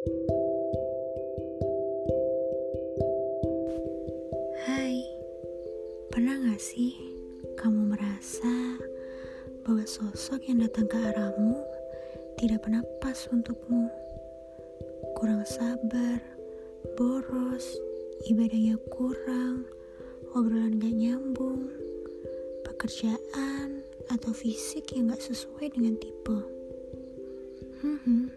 Hai, pernah gak sih kamu merasa bahwa sosok yang datang ke arahmu tidak pernah pas untukmu? Kurang sabar, boros, ibadahnya kurang, obrolan gak nyambung, pekerjaan, atau fisik yang gak sesuai dengan tipe. Hmm,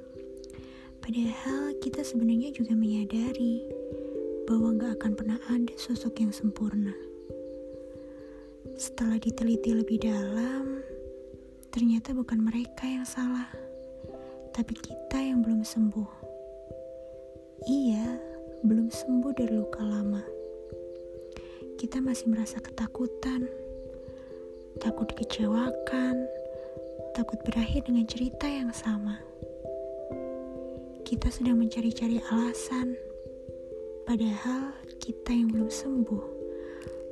padahal kita sebenarnya juga menyadari bahwa gak akan pernah ada sosok yang sempurna. Setelah diteliti lebih dalam, ternyata bukan mereka yang salah, tapi kita yang belum sembuh. Iya, belum sembuh dari luka lama. Kita masih merasa ketakutan, takut dikecewakan, takut berakhir dengan cerita yang sama. Kita sedang mencari-cari alasan Padahal kita yang belum sembuh,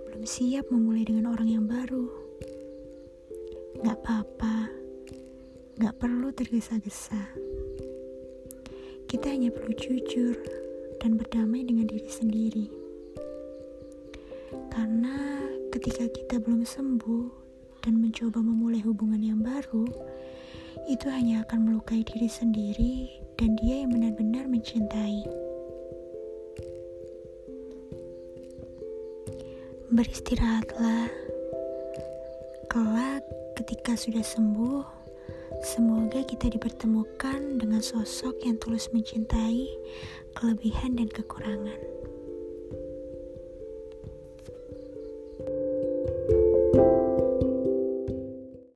belum siap memulai dengan orang yang baru. Gak apa-apa, gak perlu tergesa-gesa. Kita hanya perlu jujur dan berdamai dengan diri sendiri. Karena ketika kita belum sembuh dan mencoba memulai hubungan yang baru, itu hanya akan melukai diri sendiri dan dia yang benar-benar mencintai. Beristirahatlah. Kelak ketika sudah sembuh, semoga kita dipertemukan dengan sosok yang tulus mencintai kelebihan dan kekurangan.